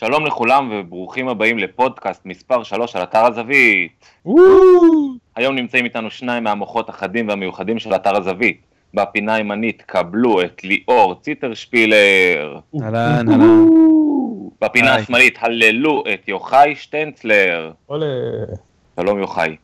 שלום לכולם וברוכים הבאים לפודקאסט מספר 3 על אתר הזווית. היום נמצאים איתנו שניים מהמוחות החדים והמיוחדים של אתר הזווית. בפינה הימנית קבלו את ליאור ציטרשפילר. אהלן, אהלן. בפינה. השמאלית הללו את יוחאי שטנצלר. עולה. שלום יוחאי.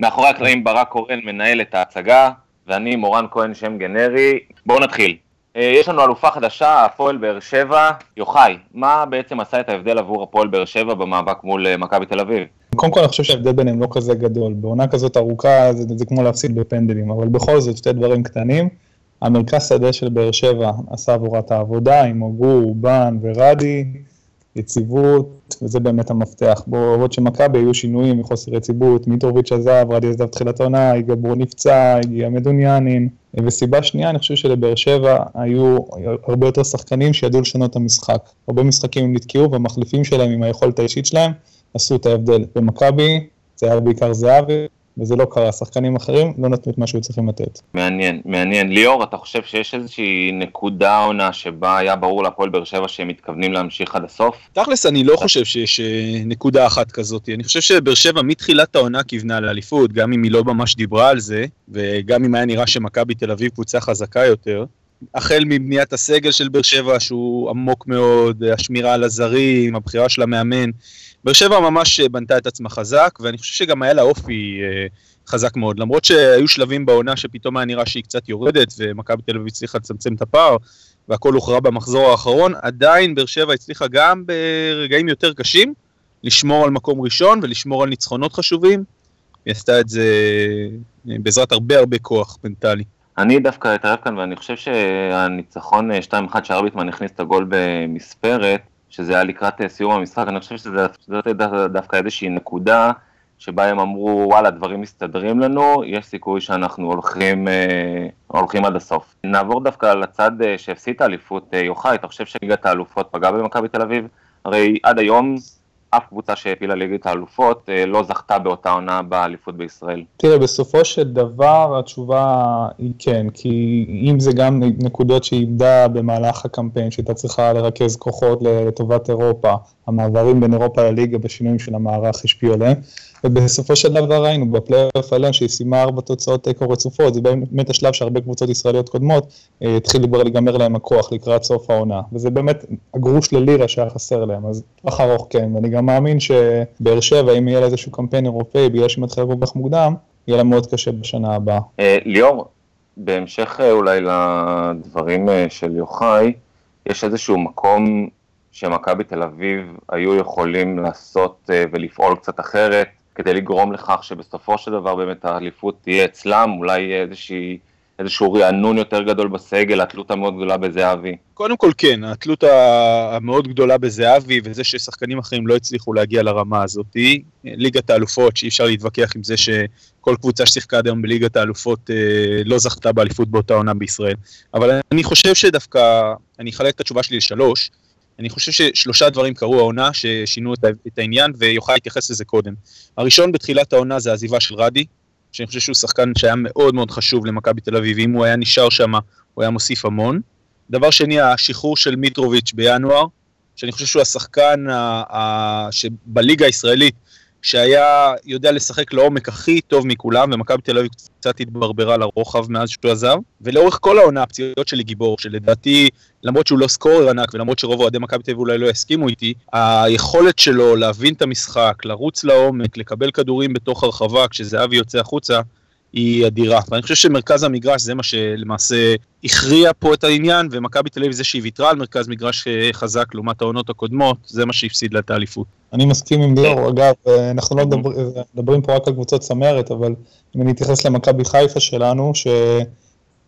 מאחורי הקלעים ברק קורן מנהל את ההצגה, ואני מורן כהן שם גנרי. בואו נתחיל. אה, יש לנו אלופה חדשה, הפועל באר שבע. יוחאי, מה בעצם עשה את ההבדל עבור הפועל באר שבע במאבק מול אה, מכבי תל אביב? קודם כל אני חושב שההבדל ביניהם לא כזה גדול. בעונה כזאת ארוכה זה, זה כמו להפסיד בפנדלים, אבל בכל זאת שתי דברים קטנים. המרכז שדה של באר שבע עשה עבורה את העבודה עם אוגו, אובן ורדי, יציבות, וזה באמת המפתח. בעוד שמכבי היו שינויים מחוסר יציבות, מיטרוביץ' עזב, רדי עזב תחילת העונה, גברו נפצע, הגיע מדוניאנין. וסיבה שנייה, אני חושב שלבאר שבע היו הרבה יותר שחקנים שידעו לשנות את המשחק. הרבה משחקים הם נתקעו והמחליפים שלהם עם היכולת האישית שלהם עשו את ההבדל. במכבי זה היה בעיקר זהבי, וזה לא קרה. שחקנים אחרים לא נתנו את מה שהיו צריכים לתת. מעניין, מעניין. ליאור, אתה חושב שיש איזושהי נקודה עונה שבה היה ברור להפועל באר שבע שהם מתכוונים להמשיך עד הסוף? תכלס, אני לא חושב שיש אה, נקודה אחת כזאת. אני חושב שבאר שבע מתחילת העונה כיוונה לאליפות, גם אם היא לא ממש דיברה על זה, וגם אם היה נראה שמכבי תל אביב קבוצה חזקה יותר. החל מבניית הסגל של באר שבע, שהוא עמוק מאוד, השמירה על הזרים, הבחירה של המאמן. באר שבע ממש אה, בנתה את עצמה חזק, ואני חושב שגם היה לה אופי אה, חזק מאוד. למרות שהיו שלבים בעונה שפתאום היה נראה שהיא קצת יורדת, ומכבי תל אביב הצליחה לצמצם את הפער, והכל הוכרע במחזור האחרון, עדיין באר שבע הצליחה גם ברגעים יותר קשים לשמור על מקום ראשון ולשמור על ניצחונות חשובים. היא עשתה את זה אה, בעזרת הרבה הרבה כוח מנטלי. אני דווקא אתערב כאן ואני חושב שהניצחון אה, 2-1 שארביטמן הכניס את הגול במספרת, שזה היה לקראת אה, סיום המשחק, אני חושב שזה דו- דווקא איזושהי נקודה שבה הם אמרו וואלה דברים מסתדרים לנו, יש סיכוי שאנחנו הולכים, אה, הולכים עד הסוף. נעבור דווקא לצד אה, שהפסיד את האליפות, אה, יוחאי, אתה חושב שליגת האלופות פגעה במכבי תל אביב? הרי עד היום אף קבוצה שהעפילה ליגת האלופות אה, לא זכתה באותה עונה באליפות בישראל. תראה, בסופו של דבר התשובה היא כן, כי אם זה גם נקודות שהיא איבדה במהלך הקמפיין, שהייתה צריכה לרכז כוחות לטובת אירופה, המעברים בין אירופה לליגה בשינויים של המערך השפיעו עליהם, ובסופו של דבר ראינו בפלייאוף העליון שהיא סיימה ארבע תוצאות תיקו רצופות, זה באמת השלב שהרבה קבוצות ישראליות קודמות אה, התחיל כבר להיגמר להם הכוח לקראת סוף העונה, וזה באמת הגרוש ללירה שהיה חסר להם, אז טווח ארוך כן, ואני גם מאמין שבאר שבע, אם יהיה לה איזשהו קמפיין אירופאי, בגלל שהיא מתחילה כל כך מוקדם, יהיה לה מאוד קשה בשנה הבאה. אה, ליאור, בהמשך אה, אולי לדברים של יוחאי, יש איזשהו מקום שמכבי תל אביב היו יכולים לעשות ולפעול קצת אחרת, כדי לגרום לכך שבסופו של דבר באמת האליפות תהיה אצלם, אולי יהיה איזושהי, איזשהו רענון יותר גדול בסגל, התלות המאוד גדולה בזהבי. קודם כל כן, התלות המאוד גדולה בזהבי וזה ששחקנים אחרים לא הצליחו להגיע לרמה הזאתי. ליגת האלופות, שאי אפשר להתווכח עם זה שכל קבוצה ששיחקה עד היום בליגת האלופות אה, לא זכתה באליפות באותה עונה בישראל. אבל אני חושב שדווקא, אני אחלק את התשובה שלי לשלוש. אני חושב ששלושה דברים קרו העונה ששינו את, את העניין ויוכל להתייחס לזה קודם. הראשון בתחילת העונה זה העזיבה של רדי, שאני חושב שהוא שחקן שהיה מאוד מאוד חשוב למכבי תל אביב, אם הוא היה נשאר שם הוא היה מוסיף המון. דבר שני, השחרור של מיטרוביץ' בינואר, שאני חושב שהוא השחקן ה- ה- שבליגה הישראלית, שהיה יודע לשחק לעומק הכי טוב מכולם, ומכבי תל אביב קצת התברברה לרוחב מאז שהוא עזב. ולאורך כל העונה הפציעות שלי גיבור, שלדעתי, למרות שהוא לא סקורר ענק, ולמרות שרוב אוהדי מכבי תל אביב אולי לא יסכימו איתי, היכולת שלו להבין את המשחק, לרוץ לעומק, לקבל כדורים בתוך הרחבה כשזהבי יוצא החוצה, היא אדירה. ואני חושב שמרכז המגרש זה מה שלמעשה הכריע פה את העניין, ומכבי תל אביב זה שהיא ויתרה על מרכז מגרש אה, חזק לעומת העונות הקודמות, זה מה שהפסיד לה את האליפות. אני מסכים עם ליאור, אגב, אה, אנחנו לא מדבר, מדברים פה רק על קבוצות צמרת, אבל אם אני אתייחס למכבי חיפה שלנו,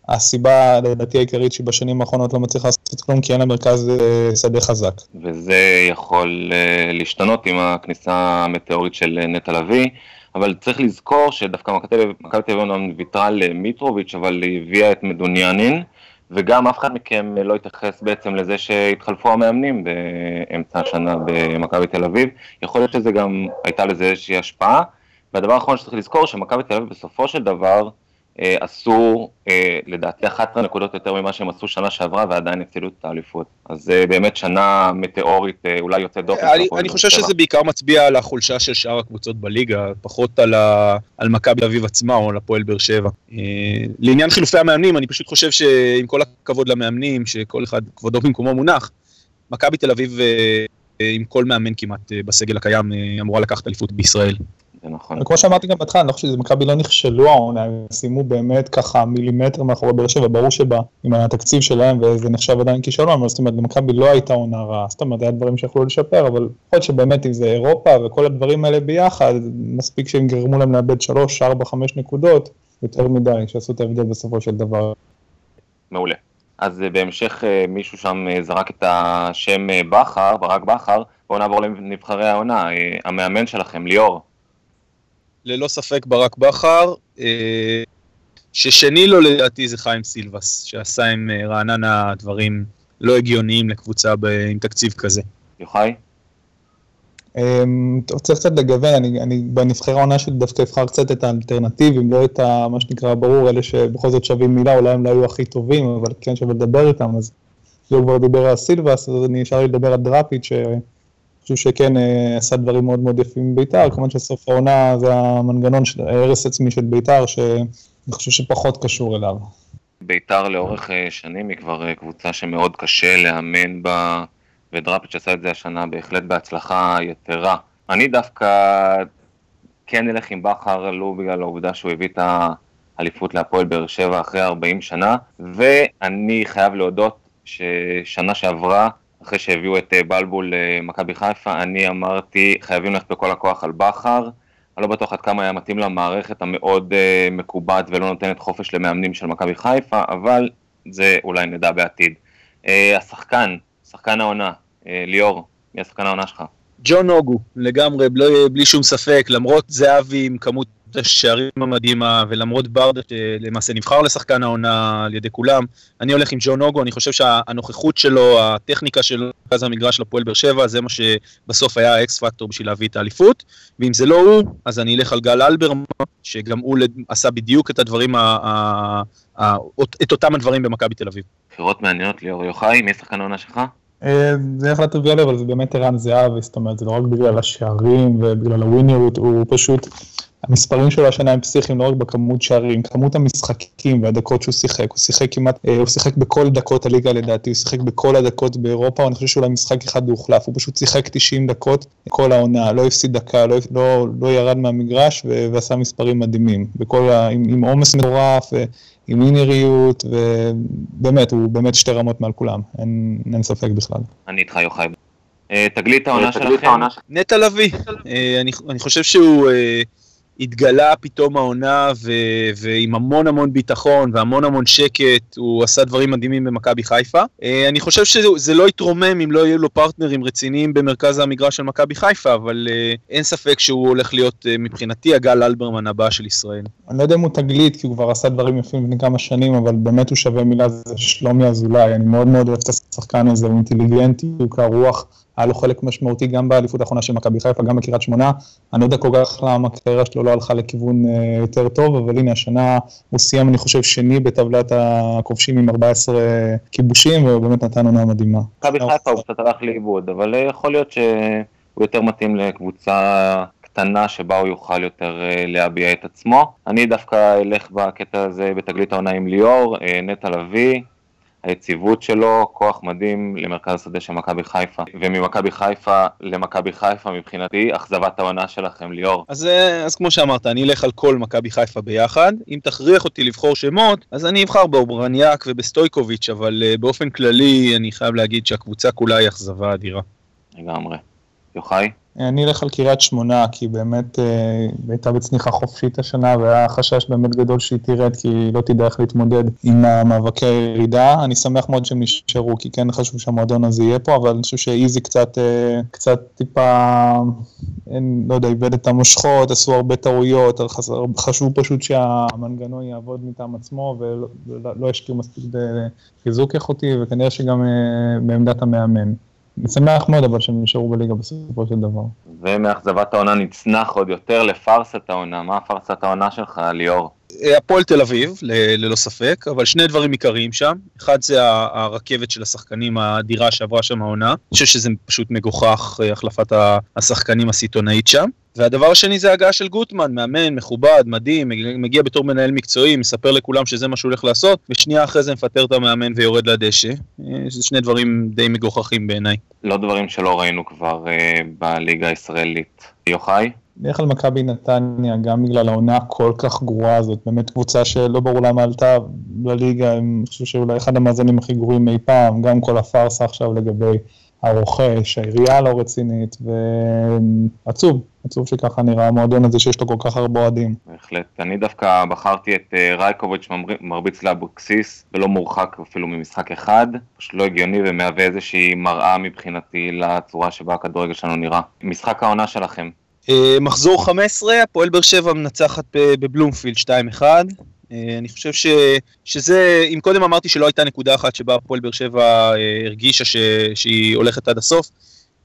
שהסיבה לדעתי העיקרית שבשנים האחרונות לא מצליחה לעשות כלום, כי אין לה מרכז אה, שדה חזק. וזה יכול אה, להשתנות עם הכניסה המטאורית של אה, נטע לביא, אבל צריך לזכור שדווקא מכבי תל אביב- ויתרה על אה, מיטרוביץ', אבל היא הביאה את מדוניאנין, וגם אף אחד מכם לא התייחס בעצם לזה שהתחלפו המאמנים באמצע השנה במכבי תל אביב, יכול להיות שזה גם הייתה לזה איזושהי השפעה, והדבר האחרון שצריך לזכור שמכבי תל אביב בסופו של דבר עשו אה, לדעתי 11 נקודות יותר ממה שהם עשו שנה שעברה ועדיין הצילו את האליפות. אז זה באמת שנה מטאורית, אה, אולי יוצאת דופן. אני, אני חושב. שזה בעיקר מצביע על החולשה של שאר הקבוצות בליגה, פחות על, ה- על מכבי אביב עצמה או על הפועל באר שבע. אה, לעניין חילופי המאמנים, אני פשוט חושב שעם כל הכבוד למאמנים, שכל אחד כבודו במקומו מונח, מכבי תל אביב אה, אה, עם כל מאמן כמעט אה, בסגל הקיים אה, אמורה לקחת אליפות בישראל. זה נכון. וכמו שאמרתי גם בהתחלה, אני לא חושב שמכבי לא נכשלו העונה, הם סיימו באמת ככה מילימטר מאחורי באר שבע, ברור שבה עם התקציב שלהם וזה נחשב עדיין כישלון, אבל זאת אומרת למכבי לא הייתה עונה רעה, זאת אומרת היה דברים שיכולו לשפר, אבל יכול להיות שבאמת אם זה אירופה וכל הדברים האלה ביחד, מספיק שהם גרמו להם לאבד 3, 4, 5 נקודות, יותר מדי, שעשו את ההבדל בסופו של דבר. מעולה. אז אה, בהמשך אה, מישהו שם אה, זרק את השם בכר, ברק בכר, בואו נעבור לנבחרי העונה. המאמן שלכם, ליאור, ללא ספק ברק בכר, אה, ששני לו לדעתי זה חיים סילבס, שעשה עם אה, רעננה דברים לא הגיוניים לקבוצה ב- עם תקציב כזה. יוחאי? טוב, צריך קצת לגוון, אני, אני בנבחרי העונה שלי דווקא אבחר קצת את האלטרנטיבים, לא את ה, מה שנקרא ברור, אלה שבכל זאת שווים מילה, אולי הם לא היו הכי טובים, אבל כן שווה לדבר איתם, אז לא כבר דיבר על סילבס, אז אני נשאר לי לדבר על דראפיץ', חושב שכן אה, עשה דברים מאוד מאוד יפים בביתר, כמובן שסוף העונה זה המנגנון של הרס עצמי של ביתר, שאני חושב שפחות קשור אליו. ביתר לאורך אה, שנים היא כבר אה, קבוצה שמאוד קשה לאמן בה, ודראפיץ' עשה את זה השנה בהחלט בהצלחה יתרה. אני דווקא כן אלך עם בכר, לא בגלל העובדה שהוא הביא את האליפות להפועל באר שבע אחרי 40 שנה, ואני חייב להודות ששנה שעברה, אחרי שהביאו את אה, בלבול למכבי חיפה, אני אמרתי חייבים ללכת בכל הכוח על בכר. אני לא בטוח עד כמה היה מתאים למערכת המאוד uh, מקובעת ולא נותנת חופש למאמנים של מכבי חיפה, אבל זה אולי נדע בעתיד. Uh, השחקן, שחקן העונה, ליאור, מי השחקן העונה שלך? ג'ון אוגו, לגמרי, בלי שום ספק, למרות זהבי עם כמות השערים המדהימה, ולמרות ברדה שלמעשה נבחר לשחקן העונה על ידי כולם, אני הולך עם ג'ון אוגו, אני חושב שהנוכחות שלו, הטכניקה שלו, מרכז המגרש של הפועל באר שבע, זה מה שבסוף היה האקס פקטור בשביל להביא את האליפות, ואם זה לא הוא, אז אני אלך על גל אלברמן, שגם הוא עשה בדיוק את הדברים, ה- ה- ה- את אותם הדברים במכבי תל אביב. בחירות מעניינות, ליאור יוחאי, מי השחקן העונה שלך? אה, זה החלטה טריוויאלי, אבל זה באמת ערן זהבי, זאת אומרת, זה לא רק בגלל השערים ובגלל הווינריות, הוא פשוט, המספרים שלו השנה הם פסיכיים, לא רק בכמות שערים, כמות המשחקים והדקות שהוא שיחק, הוא שיחק כמעט, אה, הוא שיחק בכל דקות הליגה לדעתי, הוא שיחק בכל הדקות באירופה, ואני חושב שאולי משחק אחד הוא הוחלף, הוא פשוט שיחק 90 דקות כל העונה, לא הפסיד דקה, לא, לא, לא ירד מהמגרש ו- ועשה מספרים מדהימים, בכל ה, עם, עם עומס מטורף, ו- עם אינריות, ובאמת, הוא באמת שתי רמות מעל כולם, אין, אין ספק בכלל. אני איתך יוחאי. אה, תגלית העונה שלכם? נטע לביא, אה, אני, אני חושב שהוא אה, התגלה פתאום העונה ו, ועם המון המון ביטחון והמון המון שקט, הוא עשה דברים מדהימים במכבי חיפה. אה, אני חושב שזה לא יתרומם אם לא יהיו לו פרטנרים רציניים במרכז המגרש של מכבי חיפה, אבל אה, אין ספק שהוא הולך להיות אה, מבחינתי הגל אלברמן הבא של ישראל. אני לא יודע אם הוא תגלית, כי הוא כבר עשה דברים יפים לפני כמה שנים, אבל באמת הוא שווה מילה, זה שלומי אזולאי, אני מאוד מאוד אוהב את השחקן הזה, הוא אינטליגנטי, הוא קר רוח, היה לו חלק משמעותי גם באליפות האחרונה של מכבי חיפה, גם בקריית שמונה, אני לא יודע כל כך למה הקריירה שלו לא הלכה לכיוון אה, יותר טוב, אבל הנה השנה הוא סיים, אני חושב, שני בטבלת הכובשים עם 14 כיבושים, והוא באמת נתן עונה מדהימה. מכבי חיפה הוא קצת הלך לאיבוד, אבל אה, יכול להיות שהוא יותר מתאים לקבוצה קטנה שבה הוא יוכל יותר אה, להביע את עצמו. אני דווקא אלך בקטע הזה בתגלית העונה עם ליאור, נטע לביא, היציבות שלו, כוח מדהים למרכז השדה של מכבי חיפה. וממכבי חיפה למכבי חיפה מבחינתי, אכזבת העונה שלכם, ליאור. אז, אה, אז כמו שאמרת, אני אלך על כל מכבי חיפה ביחד. אם תכריח אותי לבחור שמות, אז אני אבחר באוברניאק ובסטויקוביץ', אבל אה, באופן כללי אני חייב להגיד שהקבוצה כולה היא אכזבה אדירה. לגמרי. יוחאי? אני אלך על קריית שמונה, כי באמת אה, הייתה בצניחה חופשית השנה, והיה חשש באמת גדול שהיא תרד, כי היא לא תדע איך להתמודד עם המאבקי הירידה. אני שמח מאוד שהם נשארו, כי כן חשוב שהמועדון הזה יהיה פה, אבל אני חושב שאיזי קצת, אה, קצת טיפה, אין, לא יודע, איבד את המושכות, עשו הרבה טעויות, חשבו פשוט שהמנגנון יעבוד מטעם עצמו, ולא לא השקיעו מספיק בחיזוק איכותי, וכנראה שגם אה, בעמדת המאמן. אני שמח מאוד אבל שהם נשארו בליגה בסופו של דבר. ומאכזבת העונה נצנח עוד יותר לפארסת העונה. מה פארסת העונה שלך, ליאור? אה, הפועל תל אביב, ללא ספק, אבל שני דברים עיקריים שם. אחד זה הרכבת של השחקנים האדירה שעברה שם העונה. אני חושב שזה פשוט מגוחך, אה, החלפת השחקנים הסיטונאית שם. והדבר השני זה הגעה של גוטמן, מאמן, מכובד, מדהים, מגיע בתור מנהל מקצועי, מספר לכולם שזה מה שהוא הולך לעשות, ושנייה אחרי זה מפטר את המאמן ויורד לדשא. זה שני דברים די מגוחכים בעיניי. לא דברים שלא ראינו כבר uh, בליגה הישראלית. יוחאי? נלך על מכבי נתניה, גם בגלל העונה הכל כך גרועה הזאת, באמת קבוצה שלא ברור למה עלתה לליגה, אני חושב שאולי אחד המאזנים הכי גרועים אי פעם, גם כל הפארסה עכשיו לגבי הרוכש, העירייה לא רצינית, ועצוב, עצוב שככה נראה המועדון הזה שיש לו כל כך הרבה אוהדים. בהחלט, אני דווקא בחרתי את אה, רייקוביץ' מרביץ לאבוקסיס, ולא מורחק אפילו ממשחק אחד, פשוט לא הגיוני ומהווה איזושהי מראה מבחינתי לצורה שבה הכדורגל שלנו נראה. משחק העונה שלכם, מחזור 15, הפועל באר שבע מנצחת בבלומפילד 2-1. אה, אני חושב ש, שזה, אם קודם אמרתי שלא הייתה נקודה אחת שבה הפועל באר שבע אה, הרגישה ש, שהיא הולכת עד הסוף,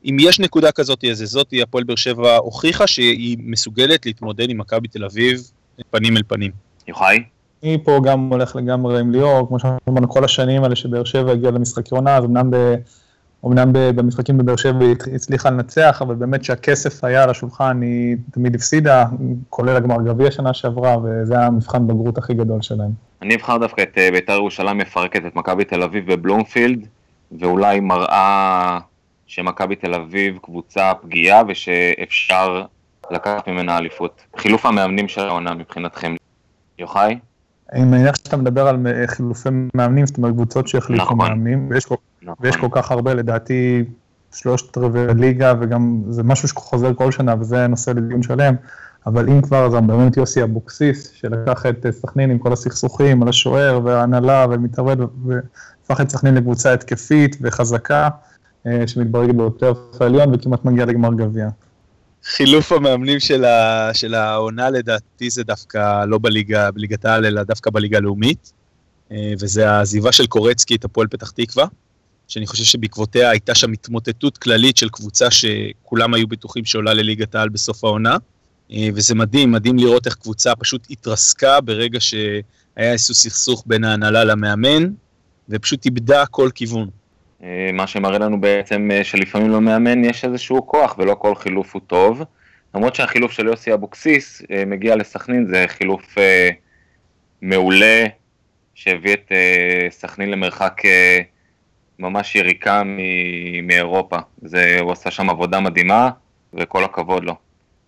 אם יש נקודה כזאת, אז זאת הפועל באר שבע הוכיחה שהיא מסוגלת להתמודד עם מכבי תל אביב פנים אל פנים. יוחאי? אני פה גם הולך לגמרי עם ליאור, כמו שאמרנו כל השנים האלה שבאר שבע הגיעה למשחקי עונה, אז אמנם ב... אמנם במשחקים בבאר שבע היא הצליחה לנצח, אבל באמת שהכסף היה על השולחן, היא תמיד הפסידה, כולל הגמר גביע שנה שעברה, וזה היה המבחן בגרות הכי גדול שלהם. אני אבחר דווקא את אה, בית"ר ירושלים מפרקת את מכבי תל אביב בבלומפילד, ואולי מראה שמכבי תל אביב קבוצה פגיעה ושאפשר לקחת ממנה אליפות. חילוף המאמנים של העונה מבחינתכם. יוחאי? אני מניח שאתה מדבר על חילופי מאמנים, זאת אומרת קבוצות שהחליפו נכון. מאמנים, ויש כל, נכון. ויש כל כך הרבה, לדעתי שלושת רבעי ליגה, וגם זה משהו שחוזר כל שנה, וזה נושא לדיון שלם, אבל אם כבר, אז באמת יוסי אבוקסיס, שלקח את סכנין עם כל הסכסוכים על השוער וההנהלה, ומתערב, והפך את סכנין לקבוצה התקפית וחזקה, אה, שמתברגת באותו העליון וכמעט מגיע לגמר גביע. חילוף המאמנים של, ה, של העונה לדעתי זה דווקא לא בליגה, בליגת העל, אלא דווקא בליגה הלאומית, אה, וזה העזיבה של קורצקי את הפועל פתח תקווה, שאני חושב שבעקבותיה הייתה שם התמוטטות כללית של קבוצה שכולם היו בטוחים שעולה לליגת העל בסוף העונה, אה, וזה מדהים, מדהים לראות איך קבוצה פשוט התרסקה ברגע שהיה איזשהו סכסוך בין ההנהלה למאמן, ופשוט איבדה כל כיוון. אה, מה שמראה לנו בעצם אה, שלפעמים למאמן יש איזשהו כוח ולא כל חילוף הוא טוב. למרות שהחילוף של יוסי אבוקסיס אה, מגיע לסכנין, זה חילוף מעולה שהביא את סכנין למרחק ממש יריקה מאירופה. זה, הוא עשה שם עבודה מדהימה וכל הכבוד לו.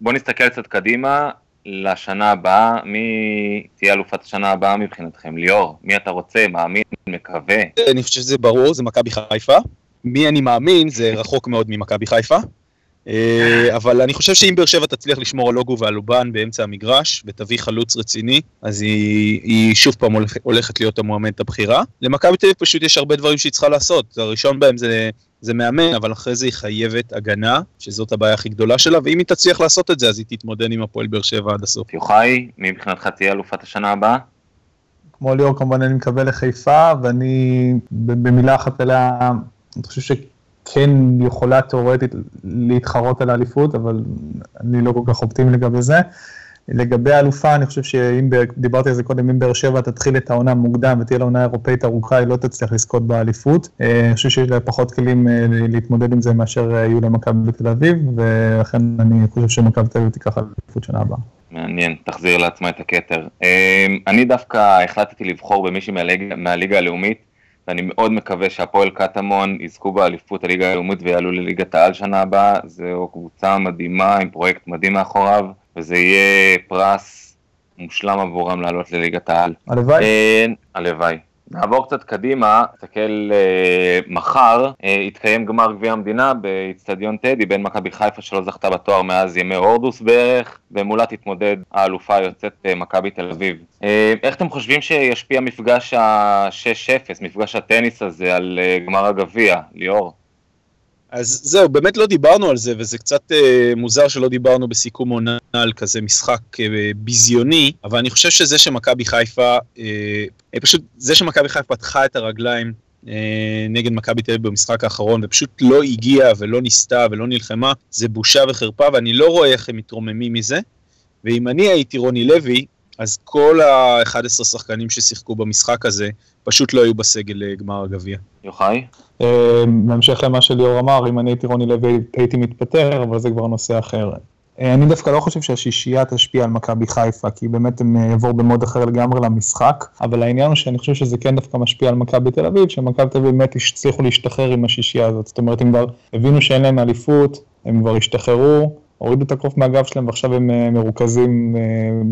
בואו נסתכל קצת קדימה, לשנה הבאה, מי תהיה אלופת השנה הבאה מבחינתכם? ליאור, מי אתה רוצה, מאמין, מקווה? אני חושב שזה ברור, זה מכבי חיפה. מי אני מאמין, זה רחוק מאוד ממכבי חיפה. אה, אבל אני חושב שאם באר שבע תצליח לשמור על לוגו ועל אובן באמצע המגרש, ותביא חלוץ רציני, אז היא, היא שוב פעם הולכת להיות המועמדת הבכירה. למכבי תל אביב פשוט יש הרבה דברים שהיא צריכה לעשות. הראשון בהם זה זה מאמן, אבל אחרי זה היא חייבת הגנה, שזאת הבעיה הכי גדולה שלה, ואם היא תצליח לעשות את זה, אז היא תתמודד עם הפועל באר שבע עד הסוף. יוחאי, מי מבחינתך תהיה אלופת השנה הבאה? כמו ליאור, כמובן אני מקווה לחיפה, ואני במילה אחת אליה, אני חושב שכן יכולה תאורטית להתחרות על האליפות, אבל אני לא כל כך אופטימי לגבי זה. לגבי האלופה, אני חושב שאם, דיברתי על זה קודם, אם באר שבע תתחיל את העונה מוקדם ותהיה לה עונה אירופאית ארוכה, היא לא תצליח לזכות באליפות. אה, אני חושב שיש לה פחות כלים אה, להתמודד עם זה מאשר אה, יהיו למכבי בתל אביב, ולכן אני חושב שמכבי תל אביב תיקח אליפות שנה הבאה. מעניין, תחזיר לעצמה את הכתר. אני דווקא החלטתי לבחור במישהי מהליגה הלאומית, ואני מאוד מקווה שהפועל קטמון יזכו באליפות הליגה הלאומית ויעלו לליגת העל שנה הבאה. זו קבוצה מדהימה עם פרויקט מדהים מאחוריו. וזה יהיה פרס מושלם עבורם לעלות לליגת העל. הלוואי. אה, הלוואי. נעבור קצת קדימה, נסתכל אה, מחר, אה, יתקיים גמר גביע המדינה באיצטדיון טדי בין מכבי חיפה שלא זכתה בתואר מאז ימי הורדוס בערך, ומולה תתמודד האלופה היוצאת אה, מכבי תל אביב. אה, איך אתם חושבים שישפיע מפגש ה-6-0, מפגש הטניס הזה על אה, גמר הגביע, ליאור? אז זהו, באמת לא דיברנו על זה, וזה קצת אה, מוזר שלא דיברנו בסיכום עונה על כזה משחק אה, ביזיוני, אבל אני חושב שזה שמכבי חיפה, אה, אה, פשוט זה שמכבי חיפה פתחה את הרגליים אה, נגד מכבי תל אביב במשחק האחרון, ופשוט לא הגיעה ולא ניסתה ולא נלחמה, זה בושה וחרפה, ואני לא רואה איך הם מתרוממים מזה. ואם אני הייתי רוני לוי, אז כל ה-11 שחקנים ששיחקו במשחק הזה פשוט לא היו בסגל לגמר הגביע. יוחאי? אה, בהמשך למה שליאור אמר, אם אני הייתי רוני לוי הייתי מתפטר, אבל זה כבר נושא אחר. אה, אני דווקא לא חושב שהשישייה תשפיע על מכבי חיפה, כי באמת הם אה, יבואו במוד אחר לגמרי למשחק, אבל העניין הוא שאני חושב שזה כן דווקא משפיע על מכבי תל אביב, שמכבי תל אביב באמת הצליחו להשתחרר עם השישייה הזאת. זאת אומרת, הם כבר הבינו שאין להם אליפות, הם כבר השתחררו, הורידו את הקוף מהגב שלהם ועכשיו הם אה, מרוכזים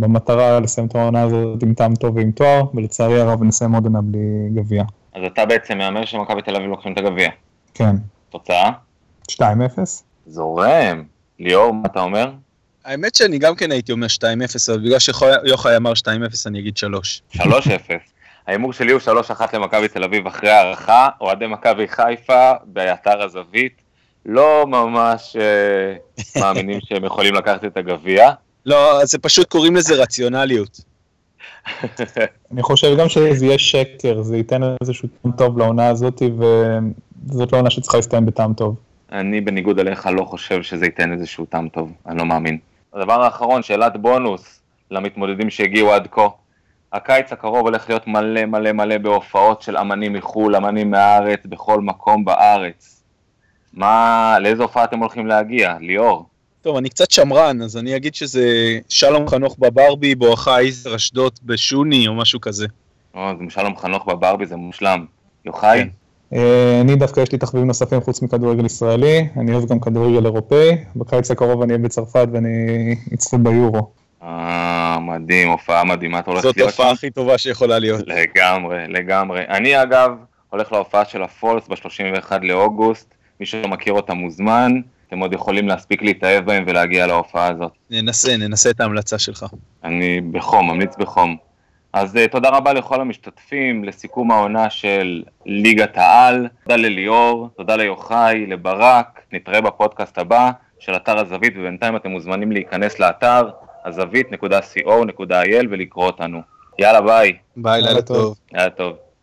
במטרה לסיים את העונה הזאת עם טעם טוב ועם תואר, ולצערי הרב נסיים עוד עונה בלי גביע. אז אתה בעצם מהמר שמכבי תל אביב לוקחים את הגביע. כן. תוצאה? 2-0. זורם. ליאור, מה אתה אומר? האמת שאני גם כן הייתי אומר 2-0, אבל בגלל שיוחאי אמר 2-0 אני אגיד 3. 3-0. ההימור שלי הוא 3-1 למכבי תל אביב אחרי הערכה, אוהדי מכבי חיפה באתר הזווית לא ממש uh, מאמינים שהם יכולים לקחת את הגביע. לא, זה פשוט קוראים לזה רציונליות. אני חושב גם שזה יהיה שקר, זה ייתן איזשהו טעם טוב לעונה הזאת, וזאת לא עונה שצריכה להסתיים בטעם טוב. אני בניגוד אליך לא חושב שזה ייתן איזשהו טעם טוב, אני לא מאמין. הדבר האחרון, שאלת בונוס למתמודדים שהגיעו עד כה. הקיץ הקרוב הולך להיות מלא מלא מלא בהופעות של אמנים מחו"ל, אמנים מהארץ, בכל מקום בארץ. מה, לאיזה הופעה אתם הולכים להגיע? ליאור. טוב, אני קצת שמרן, אז אני אגיד שזה שלום חנוך בברבי, בואכה איזר אשדוד בשוני או משהו כזה. או, זה שלום חנוך בברבי, זה מושלם. יוחאי? כן. אה, אני דווקא יש לי תחביבים נוספים חוץ מכדורגל ישראלי, אני אוהב גם כדורגל אירופאי, בקיץ הקרוב אני אהיה בצרפת ואני אצפה ביורו. אה, מדהים, הופעה מדהימה, אתה הולך להיות זאת ההופעה הכי טובה שיכולה להיות. לגמרי, לגמרי. אני אגב הולך להופעה של הפולס ב-31 לאוגוסט, מי שלא מכיר אותה מוזמן, אתם עוד יכולים להספיק להתאהב בהם ולהגיע להופעה הזאת. ננסה, ננסה את ההמלצה שלך. אני בחום, ממליץ בחום. אז uh, תודה רבה לכל המשתתפים, לסיכום העונה של ליגת העל, תודה לליאור, תודה ליוחאי, לברק, נתראה בפודקאסט הבא של אתר הזווית, ובינתיים אתם מוזמנים להיכנס לאתר הזווית.co.il ולקרוא אותנו. יאללה ביי. ביי, לילה טוב. לילה טוב.